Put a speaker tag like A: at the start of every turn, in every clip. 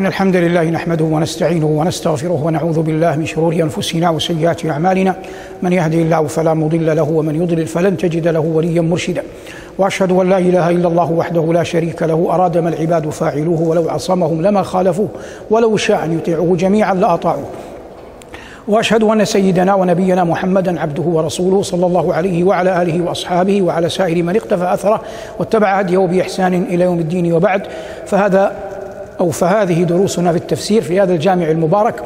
A: إن الحمد لله نحمده ونستعينه ونستغفره ونعوذ بالله من شرور أنفسنا وسيئات أعمالنا. من يهدي الله فلا مضل له ومن يضلل فلن تجد له وليا مرشدا. وأشهد أن لا إله إلا الله وحده لا شريك له. أراد ما العباد فاعلوه ولو عصمهم لما خالفوه ولو شاء أن يطيعوه جميعا لأطاعوه وأشهد أن سيدنا ونبينا محمدا عبده ورسوله صلى الله عليه وعلى آله وأصحابه وعلى سائر من اقتفى أثره واتبع هديه بإحسان إلى يوم الدين وبعد. فهذا أو فهذه دروسنا في التفسير في هذا الجامع المبارك.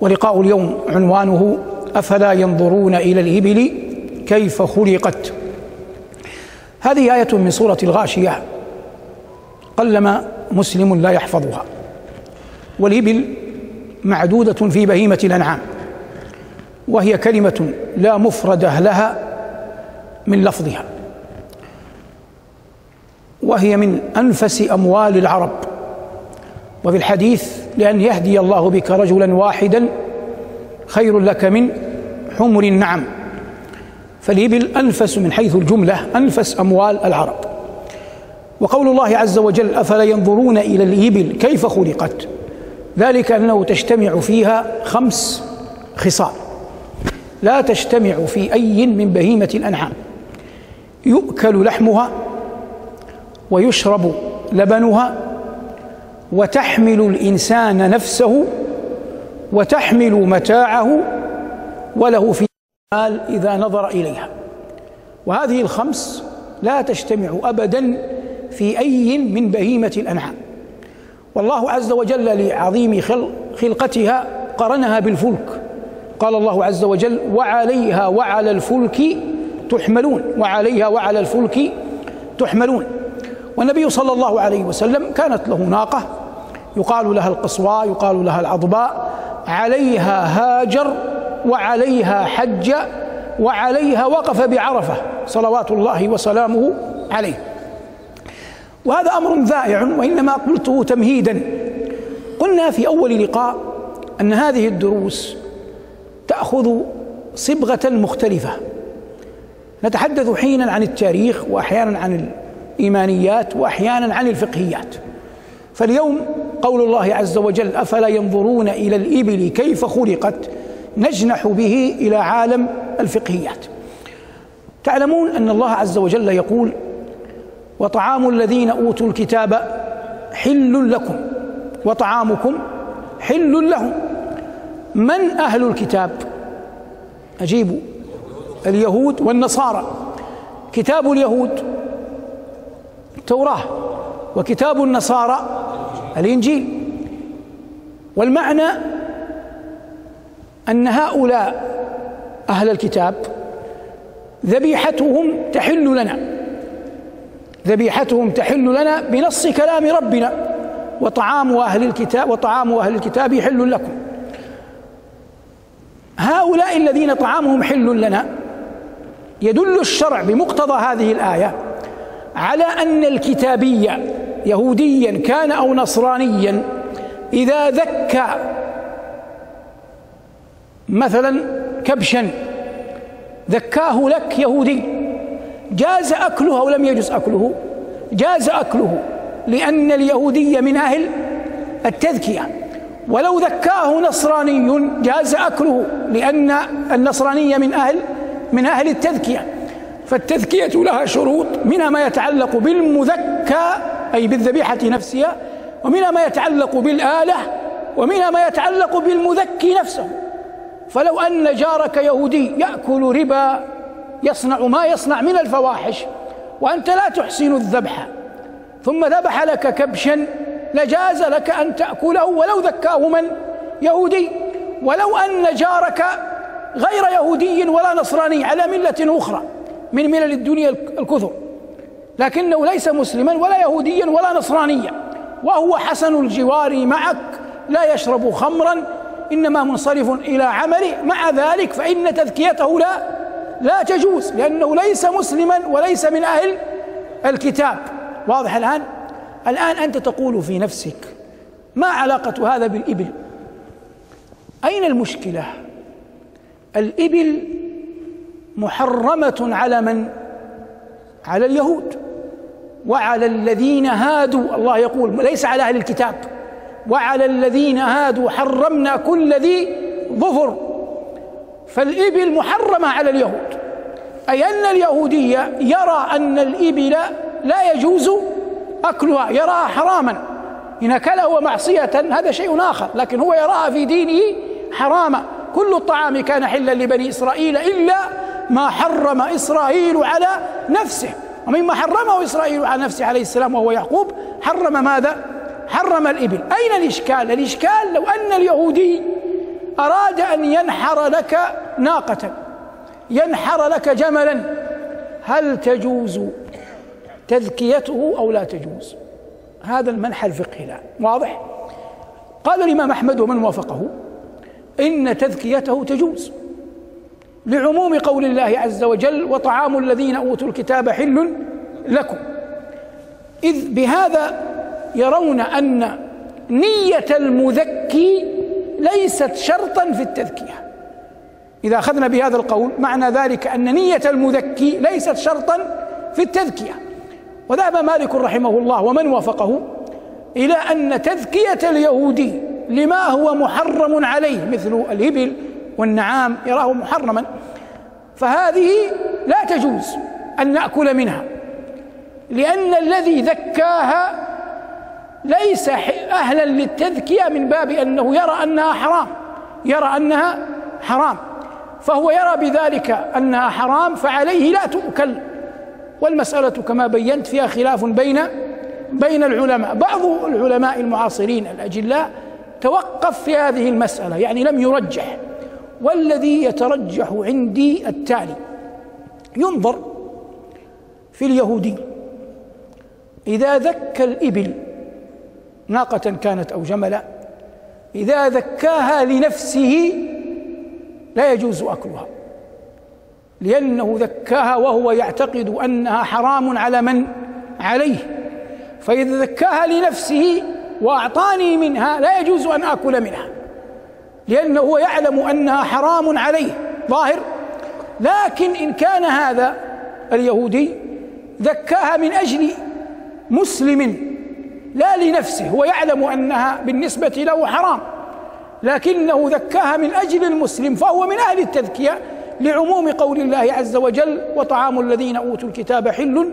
A: ولقاء اليوم عنوانه أفلا ينظرون إلى الإبل كيف خلقت. هذه آية من سورة الغاشية قلما مسلم لا يحفظها. والإبل معدودة في بهيمة الأنعام وهي كلمة لا مفرده لها من لفظها وهي من أنفس أموال العرب. وفي الحديث لأن يهدي الله بك رجلا واحدا خير لك من حمر النعم. فالإبل أنفس من حيث الجملة أنفس أموال العرب. وقول الله عز وجل أفلا ينظرون إلى الإبل كيف خلقت؟ ذلك أنه تجتمع فيها خمس خصال. لا تجتمع في أي من بهيمة الأنعام. يؤكل لحمها ويشرب لبنها وتحمل الإنسان نفسه وتحمل متاعه وله في مال إذا نظر إليها. وهذه الخمس لا تجتمع أبدا في أي من بهيمة الأنعام. والله عز وجل لعظيم خلقتها قرنها بالفلك. قال الله عز وجل وعليها وعلى الفلك تحملون. وعليها وعلى الفلك تحملون. والنبي صلى الله عليه وسلم كانت له ناقة يقال لها القصواء يقال لها العضباء عليها هاجر وعليها حج وعليها وقف بعرفة صلوات الله وسلامه عليه. وهذا أمر ذائع وإنما قلته تمهيدا. قلنا في أول لقاء أن هذه الدروس تأخذ صبغة مختلفة. نتحدث حينا عن التاريخ واحيانا عن الإيمانيات واحيانا عن الفقهيات. فاليوم قول الله عز وجل أفلا ينظرون إلى الإبل كيف خلقت؟ نجنح به إلى عالم الفقهيات. تعلمون أن الله عز وجل يقول وطعام الذين أوتوا الكتاب حل لكم وطعامكم حل لهم. من أهل الكتاب؟ اجيبوا اليهود والنصارى. كتاب اليهود التوراة وكتاب النصارى الإنجيل. والمعنى أن هؤلاء أهل الكتاب ذبيحتهم تحل لنا. ذبيحتهم تحل لنا بنص كلام ربنا. وطعام أهل الكتاب وطعام أهل الكتاب حل لكم. هؤلاء الذين طعامهم حل لنا يدل الشرع بمقتضى هذه الآية على أن الكتابي يهوديا كان أو نصرانيا إذا ذكى مثلا كبشا ذكاه لك يهودي جاز أكله أو لم يجز أكله؟ جاز أكله لأن اليهودية من أهل التذكية. ولو ذكاه نصراني جاز أكله لأن النصرانية من أهل من أهل التذكية. فالتذكية لها شروط منها ما يتعلق بالمذكى أي بالذبيحة نفسها ومنها ما يتعلق بالآلة ومنها ما يتعلق بالمذكي نفسه. فلو أن جارك يهودي يأكل ربا يصنع ما يصنع من الفواحش وأنت لا تحسن الذبح ثم ذبح لك كبشا لجاز لك أن تأكله ولو ذكاه من؟ يهودي. ولو أن جارك غير يهودي ولا نصراني على ملة أخرى من ملل الدنيا الكثر. لكنه ليس مسلما ولا يهوديا ولا نصرانيا. وهو حسن الجوار معك لا يشرب خمرا إنما منصرف إلى عمله. مع ذلك فإن تذكيته لا لا تجوز لأنه ليس مسلما وليس من أهل الكتاب. واضح الآن؟ الآن أنت تقول في نفسك ما علاقة هذا بالإبل؟ أين المشكلة؟ الإبل محرمة على من على اليهود وعلى الذين هادوا. الله يقول ليس على أهل الكتاب. وعلى الذين هادوا حرمنا كل ذي ظفر. فالإبل محرمة على اليهود. أي أن اليهودي يرى أن الإبل لا يجوز أكلها يراها حراما. إن أكله ومعصية هذا شيء آخر لكن هو يراها في دينه حراما. كل الطعام كان حلا لبني إسرائيل إلا ما حرم إسرائيل على نفسه. ومما حرمه إسرائيل على نفسه عليه السلام وهو يعقوب حرم ماذا؟ حرم الإبل. أين الإشكال؟ الإشكال لو أن اليهودي أراد أن ينحر لك ناقة ينحر لك جملا هل تجوز تذكيته أو لا تجوز؟ هذا المنحى الفقهي الآن. واضح؟ قال الإمام أحمد ومن وافقه إن تذكيته تجوز. لعموم قول الله عز وجل وطعام الذين أوتوا الكتاب حل لكم. إذ بهذا يرون أن نية المذكي ليست شرطا في التذكية. إذا أخذنا بهذا القول معنى ذلك أن نية المذكي ليست شرطا في التذكية. وذهب مالك رحمه الله ومن وافقه إلى أن تذكية اليهودي لما هو محرم عليه مثل الإبل والنعام يراه محرما فهذه لا تجوز أن نأكل منها لأن الذي ذكاها ليس أهلا للتذكية من باب أنه يرى أنها حرام يرى أنها حرام فهو يرى بذلك أنها حرام فعليه لا تؤكل. والمسألة كما بينت فيها خلاف بين بين العلماء. بعض العلماء المعاصرين الأجلاء توقف في هذه المسألة يعني لم يرجح. والذي يترجح عندي التالي. ينظر في اليهودي. إذا ذكى الإبل ناقة كانت أو جملا إذا ذكاها لنفسه لا يجوز أكلها لأنه ذكاها وهو يعتقد أنها حرام على من؟ عليه. فإذا ذكاها لنفسه وأعطاني منها لا يجوز أن آكل منها. لأنه يعلم أنها حرام عليه ظاهر؟ لكن إن كان هذا اليهودي ذكاها من أجل مسلم لا لنفسه هو يعلم أنها بالنسبة له حرام لكنه ذكاها من أجل المسلم فهو من أهل التذكية لعموم قول الله عز وجل وطعام الذين أوتوا الكتاب حل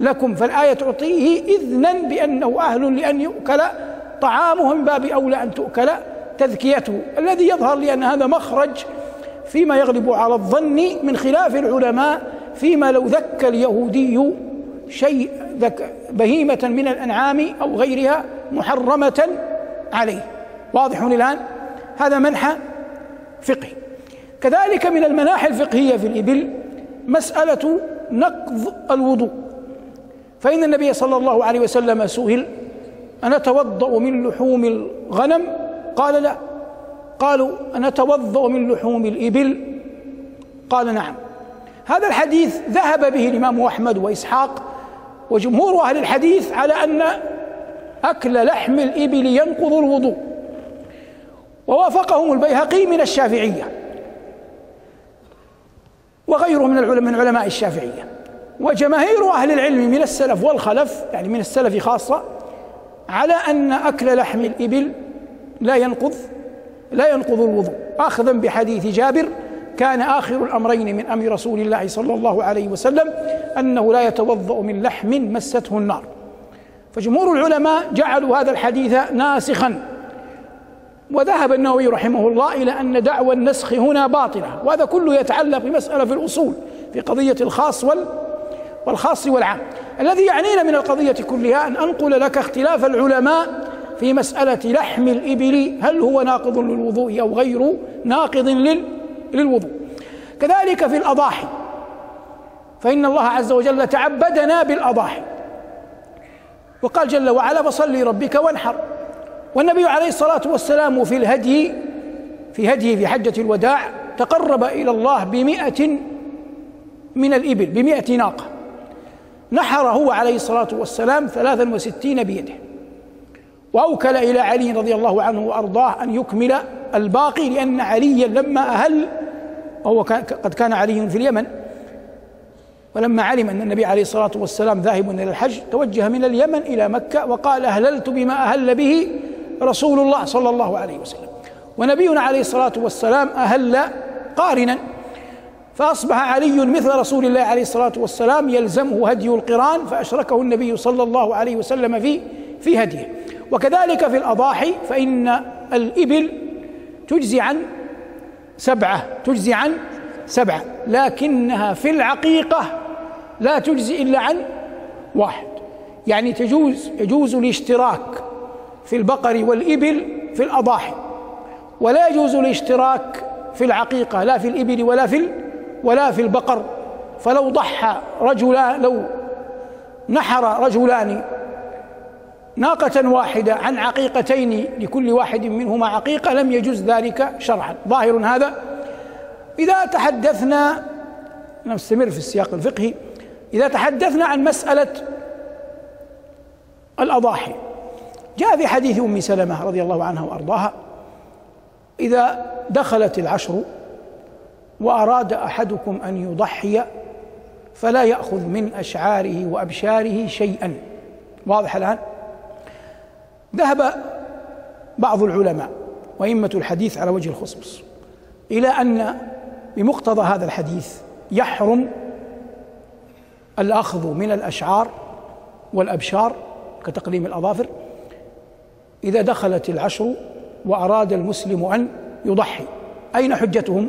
A: لكم فالآية تعطيه إذنا بأنه أهل لأن يؤكل طعامه من باب أولى أن تؤكل تذكيته الذي يظهر لي أن هذا مخرج فيما يغلب على الظن من خلاف العلماء فيما لو ذكى اليهودي شيء بهيمة من الأنعام أو غيرها محرمة عليه. واضح الآن هذا منحى فقهي. كذلك من المناحي الفقهية في الإبل مسألة نقض الوضوء. فإن النبي صلى الله عليه وسلم سئل أنا توضأ من لحوم الغنم؟ قال لا. قالوا أنا توضأ من لحوم الإبل؟ قال نعم. هذا الحديث ذهب به الإمام أحمد وإسحاق وجمهور أهل الحديث على أن أكل لحم الإبل ينقض الوضوء. ووافقهم البيهقي من الشافعية. وغيره من العلماء من علماء الشافعية. وجماهير أهل العلم من السلف والخلف يعني من السلف خاصة على أن أكل لحم الإبل لا ينقض لا ينقض الوضوء. أخذا بحديث جابر كان آخر الأمرين من أمر رسول الله صلى الله عليه وسلم أنه لا يتوضأ من لحم مسته النار. فجمهور العلماء جعلوا هذا الحديث ناسخا. وذهب النووي رحمه الله إلى أن دعوى النسخ هنا باطلة وهذا كله يتعلق بمسألة في الأصول في قضية الخاص وال والخاص والعام. الذي يعنينا من القضية كلها أن أنقل لك اختلاف العلماء في مسألة لحم الإبل هل هو ناقض للوضوء أو غير ناقض للوضوء؟ كذلك في الأضاحي. فإن الله عز وجل تعبدنا بالأضاحي. وقال جل وعلا فصل لربك وانحر. والنبي عليه الصلاة والسلام في الهدي في هديه في حجة الوداع تقرب إلى الله بمئة من الإبل بمئة ناقة. نحر هو عليه الصلاة والسلام ثلاثا وستين بيده. وأوكل إلى علي رضي الله عنه وأرضاه أن يكمل الباقي لأن عليا لما أهل وهو قد كان علي في اليمن ولما علم أن النبي عليه الصلاة والسلام ذاهب إلى الحج توجه من اليمن إلى مكة وقال أهللت بما أهل به رسول الله صلى الله عليه وسلم. ونبينا عليه الصلاة والسلام أهل قارنا فأصبح علي مثل رسول الله عليه الصلاة والسلام يلزمه هدي القرآن فأشركه النبي صلى الله عليه وسلم في في هديه. وكذلك في الأضاحي فإن الإبل تجزي عن سبعة تجزي عن سبعة لكنها في العقيقة لا تجزي إلا عن واحد. يعني تجوز يجوز الاشتراك في البقر والإبل في الأضاحي ولا يجوز الاشتراك في العقيقة لا في الإبل ولا في ولا في البقر. فلو ضحى رجلان لو نحر رجلان ناقة واحدة عن عقيقتين لكل واحد منهما عقيقة لم يجوز ذلك شرعا. ظاهر هذا؟ إذا تحدثنا نستمر في السياق الفقهي إذا تحدثنا عن مسألة الأضاحي. جاء في حديث أم سلمة رضي الله عنها وأرضاها إذا دخلت العشر وأراد أحدكم أن يضحي فلا يأخذ من أشعاره وأبشاره شيئا. واضح الآن؟ ذهب بعض العلماء وأئمة الحديث على وجه الخصوص إلى أن بمقتضى هذا الحديث يحرم الأخذ من الأشعار والأبشار كتقليم الأظافر إذا دخلت العشر وأراد المسلم أن يضحي. أين حجتهم؟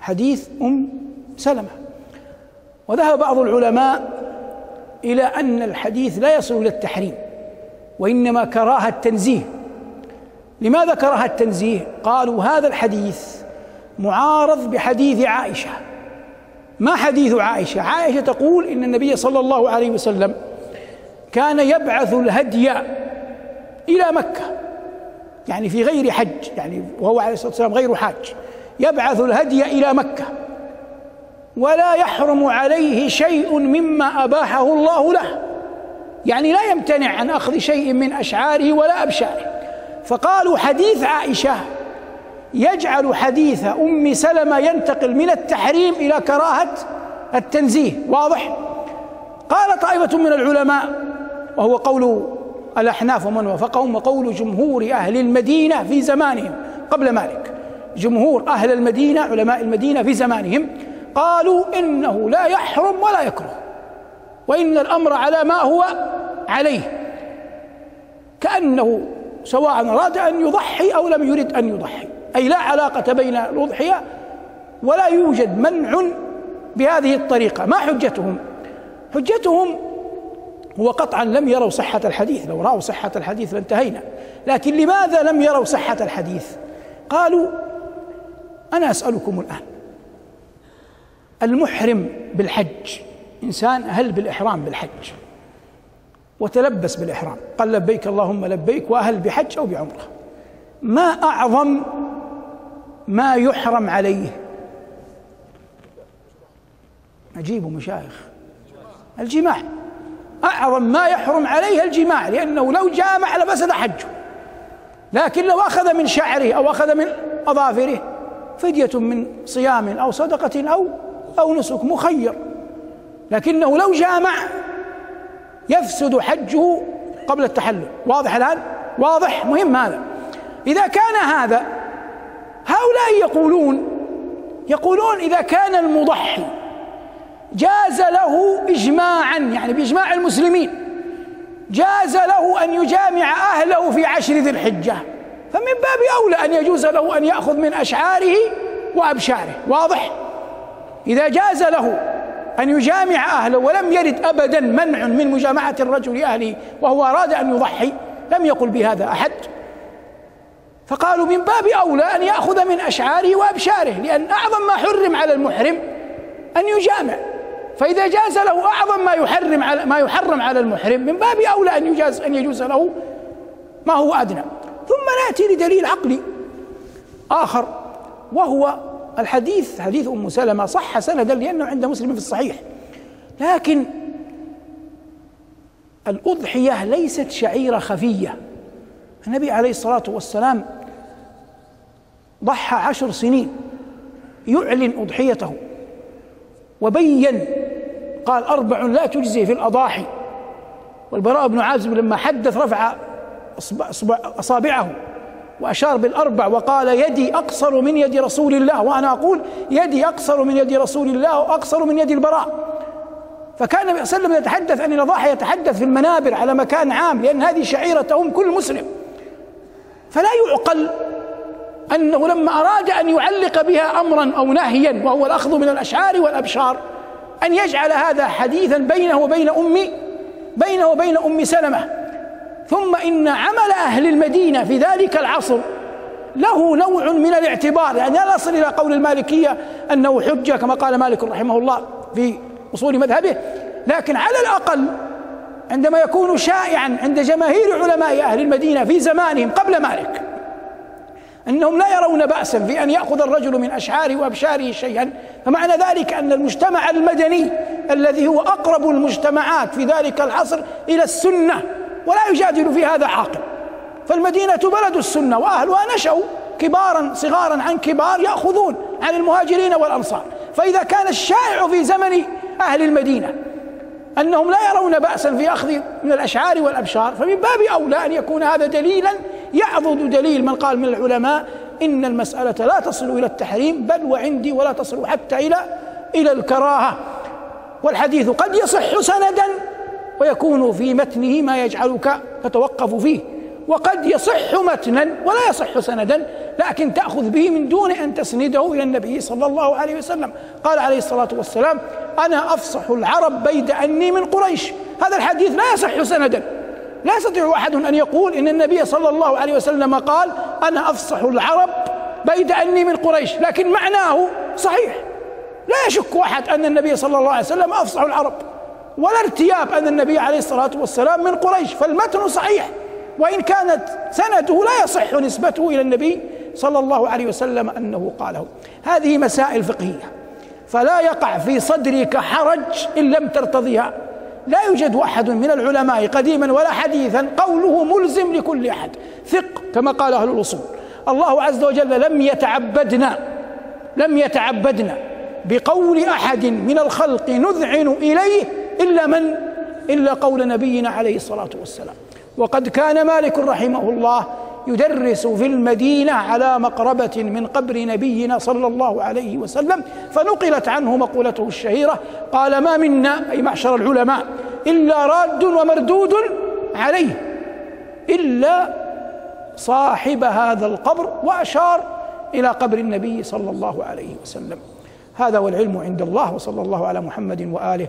A: حديث أم سلمة. وذهب بعض العلماء إلى أن الحديث لا يصل إلى التحريم. وإنما كراهة التنزيه. لماذا كراهة التنزيه؟ قالوا هذا الحديث معارض بحديث عائشة. ما حديث عائشة؟ عائشة تقول إن النبي صلى الله عليه وسلم كان يبعث الهدي إلى مكة يعني في غير حج يعني وهو عليه الصلاة والسلام غير حاج. يبعث الهدي إلى مكة. ولا يحرم عليه شيء مما أباحه الله له. يعني لا يمتنع عن أخذ شيء من أشعاره ولا أبشاره. فقالوا حديث عائشة يجعل حديث أم سلمة ينتقل من التحريم إلى كراهة التنزيه واضح؟ قال طائفة من العلماء وهو قول الأحناف ومن وافقهم وقول جمهور أهل المدينة في زمانهم قبل مالك. جمهور أهل المدينة علماء المدينة في زمانهم قالوا إنه لا يحرم ولا يكره وإن الأمر على ما هو عليه. كأنه سواء أراد أن يضحي أو لم يرد أن يضحي. أي لا علاقة بين الأضحية ولا يوجد منع بهذه الطريقة. ما حجتهم؟ حجتهم هو قطعا لم يروا صحة الحديث. لو رأوا صحة الحديث لانتهينا. لكن لماذا لم يروا صحة الحديث؟ قالوا أنا أسألكم الآن. المحرم بالحج. إنسان أهل بالإحرام بالحج. وتلبس بالإحرام. قال لبيك اللهم لبيك وأهل بحج أو بعمرة. ما أعظم ما يحرم عليه؟ أجيبوا مشايخ. الجماع. أعظم ما يحرم عليه الجماع لأنه لو جامع لفسد حجه. لكن لو أخذ من شعره أو أخذ من أظافره فدية من صيام أو صدقة أو أو نسك مخير. لكنه لو جامع يفسد حجه قبل التحلل. واضح الآن؟ واضح؟ مهم هذا. إذا كان هذا هؤلاء يقولون يقولون إذا كان المضحي جاز له إجماعا يعني بإجماع المسلمين جاز له أن يجامع أهله في عشر ذي الحجة. فمن باب أولى أن يجوز له أن يأخذ من أشعاره وأبشاره. واضح؟ إذا جاز له أن يجامع أهله ولم يرد أبدا منع من مجامعة الرجل أهله وهو أراد أن يضحي لم يقل بهذا أحد. فقالوا من باب أولى أن يأخذ من أشعاره وأبشاره لأن أعظم ما حرم على المحرم أن يجامع. فإذا جاز له أعظم ما يحرم على ما يحرم على المحرم من باب أولى أن يجاز أن يجوز له ما هو أدنى. ثم نأتي لدليل عقلي آخر وهو الحديث حديث أم سلمة صح سندا لأنه عند مسلم في الصحيح. لكن الأضحية ليست شعيرة خفية. النبي عليه الصلاة والسلام ضحى عشر سنين يعلن أضحيته وبين قال أربع لا تجزي في الأضاحي. والبراء بن عازب لما حدث رفع أصابعه. وأشار بالأربع وقال يدي أقصر من يد رسول الله وأنا أقول يدي أقصر من يد رسول الله وأقصر من يد البراء. فكان النبي صلى الله عليه وسلم يتحدث عن الأضاحي يتحدث في المنابر على مكان عام لأن هذه شعيرة أم كل مسلم. فلا يعقل أنه لما أراد أن يعلق بها أمرا أو نهيا وهو الأخذ من الأشعار والأبشار أن يجعل هذا حديثا بينه وبين أم بينه وبين أم سلمة. ثم إن عمل أهل المدينة في ذلك العصر له نوع من الاعتبار يعني لا نصل إلى قول المالكية أنه حجة كما قال مالك رحمه الله في أصول مذهبه لكن على الأقل عندما يكون شائعا عند جماهير علماء أهل المدينة في زمانهم قبل مالك أنهم لا يرون باسا في أن يأخذ الرجل من أشعاره وأبشاره شيئا فمعنى ذلك أن المجتمع المدني الذي هو أقرب المجتمعات في ذلك العصر إلى السنة ولا يجادل في هذا عاقل. فالمدينة بلد السنة وأهلها نشأوا كبارا صغارا عن كبار يأخذون عن المهاجرين والأنصار. فإذا كان الشائع في زمن أهل المدينة أنهم لا يرون بأسا في أخذ من الأشعار والأبشار فمن باب أولى أن يكون هذا دليلا يعضد دليل من قال من العلماء إن المسألة لا تصل إلى التحريم بل وعندي ولا تصل حتى إلى إلى الكراهة. والحديث قد يصح سندا ويكون في متنه ما يجعلك تتوقف فيه. وقد يصح متنا ولا يصح سندا لكن تأخذ به من دون أن تسنده إلى النبي صلى الله عليه وسلم. قال عليه الصلاة والسلام أنا أفصح العرب بيد أني من قريش. هذا الحديث لا يصح سندا. لا يستطيع أحد أن يقول إن النبي صلى الله عليه وسلم قال أنا أفصح العرب بيد أني من قريش. لكن معناه صحيح. لا يشك أحد أن النبي صلى الله عليه وسلم أفصح العرب. ولا ارتياب أن النبي عليه الصلاة والسلام من قريش فالمتن صحيح وإن كانت سنده لا يصح نسبته إلى النبي صلى الله عليه وسلم أنه قاله. هذه مسائل فقهية فلا يقع في صدرك حرج إن لم ترتضيها. لا يوجد أحد من العلماء قديما ولا حديثا قوله ملزم لكل أحد. ثق كما قال أهل الأصول. الله عز وجل لم يتعبدنا لم يتعبدنا بقول أحد من الخلق نذعن إليه إلا من؟ إلا قول نبينا عليه الصلاة والسلام. وقد كان مالك رحمه الله يدرس في المدينة على مقربة من قبر نبينا صلى الله عليه وسلم فنقلت عنه مقولته الشهيرة. قال ما منا أي معشر العلماء إلا راد ومردود عليه إلا صاحب هذا القبر وأشار إلى قبر النبي صلى الله عليه وسلم. هذا والعلم عند الله وصلى الله على محمد وآله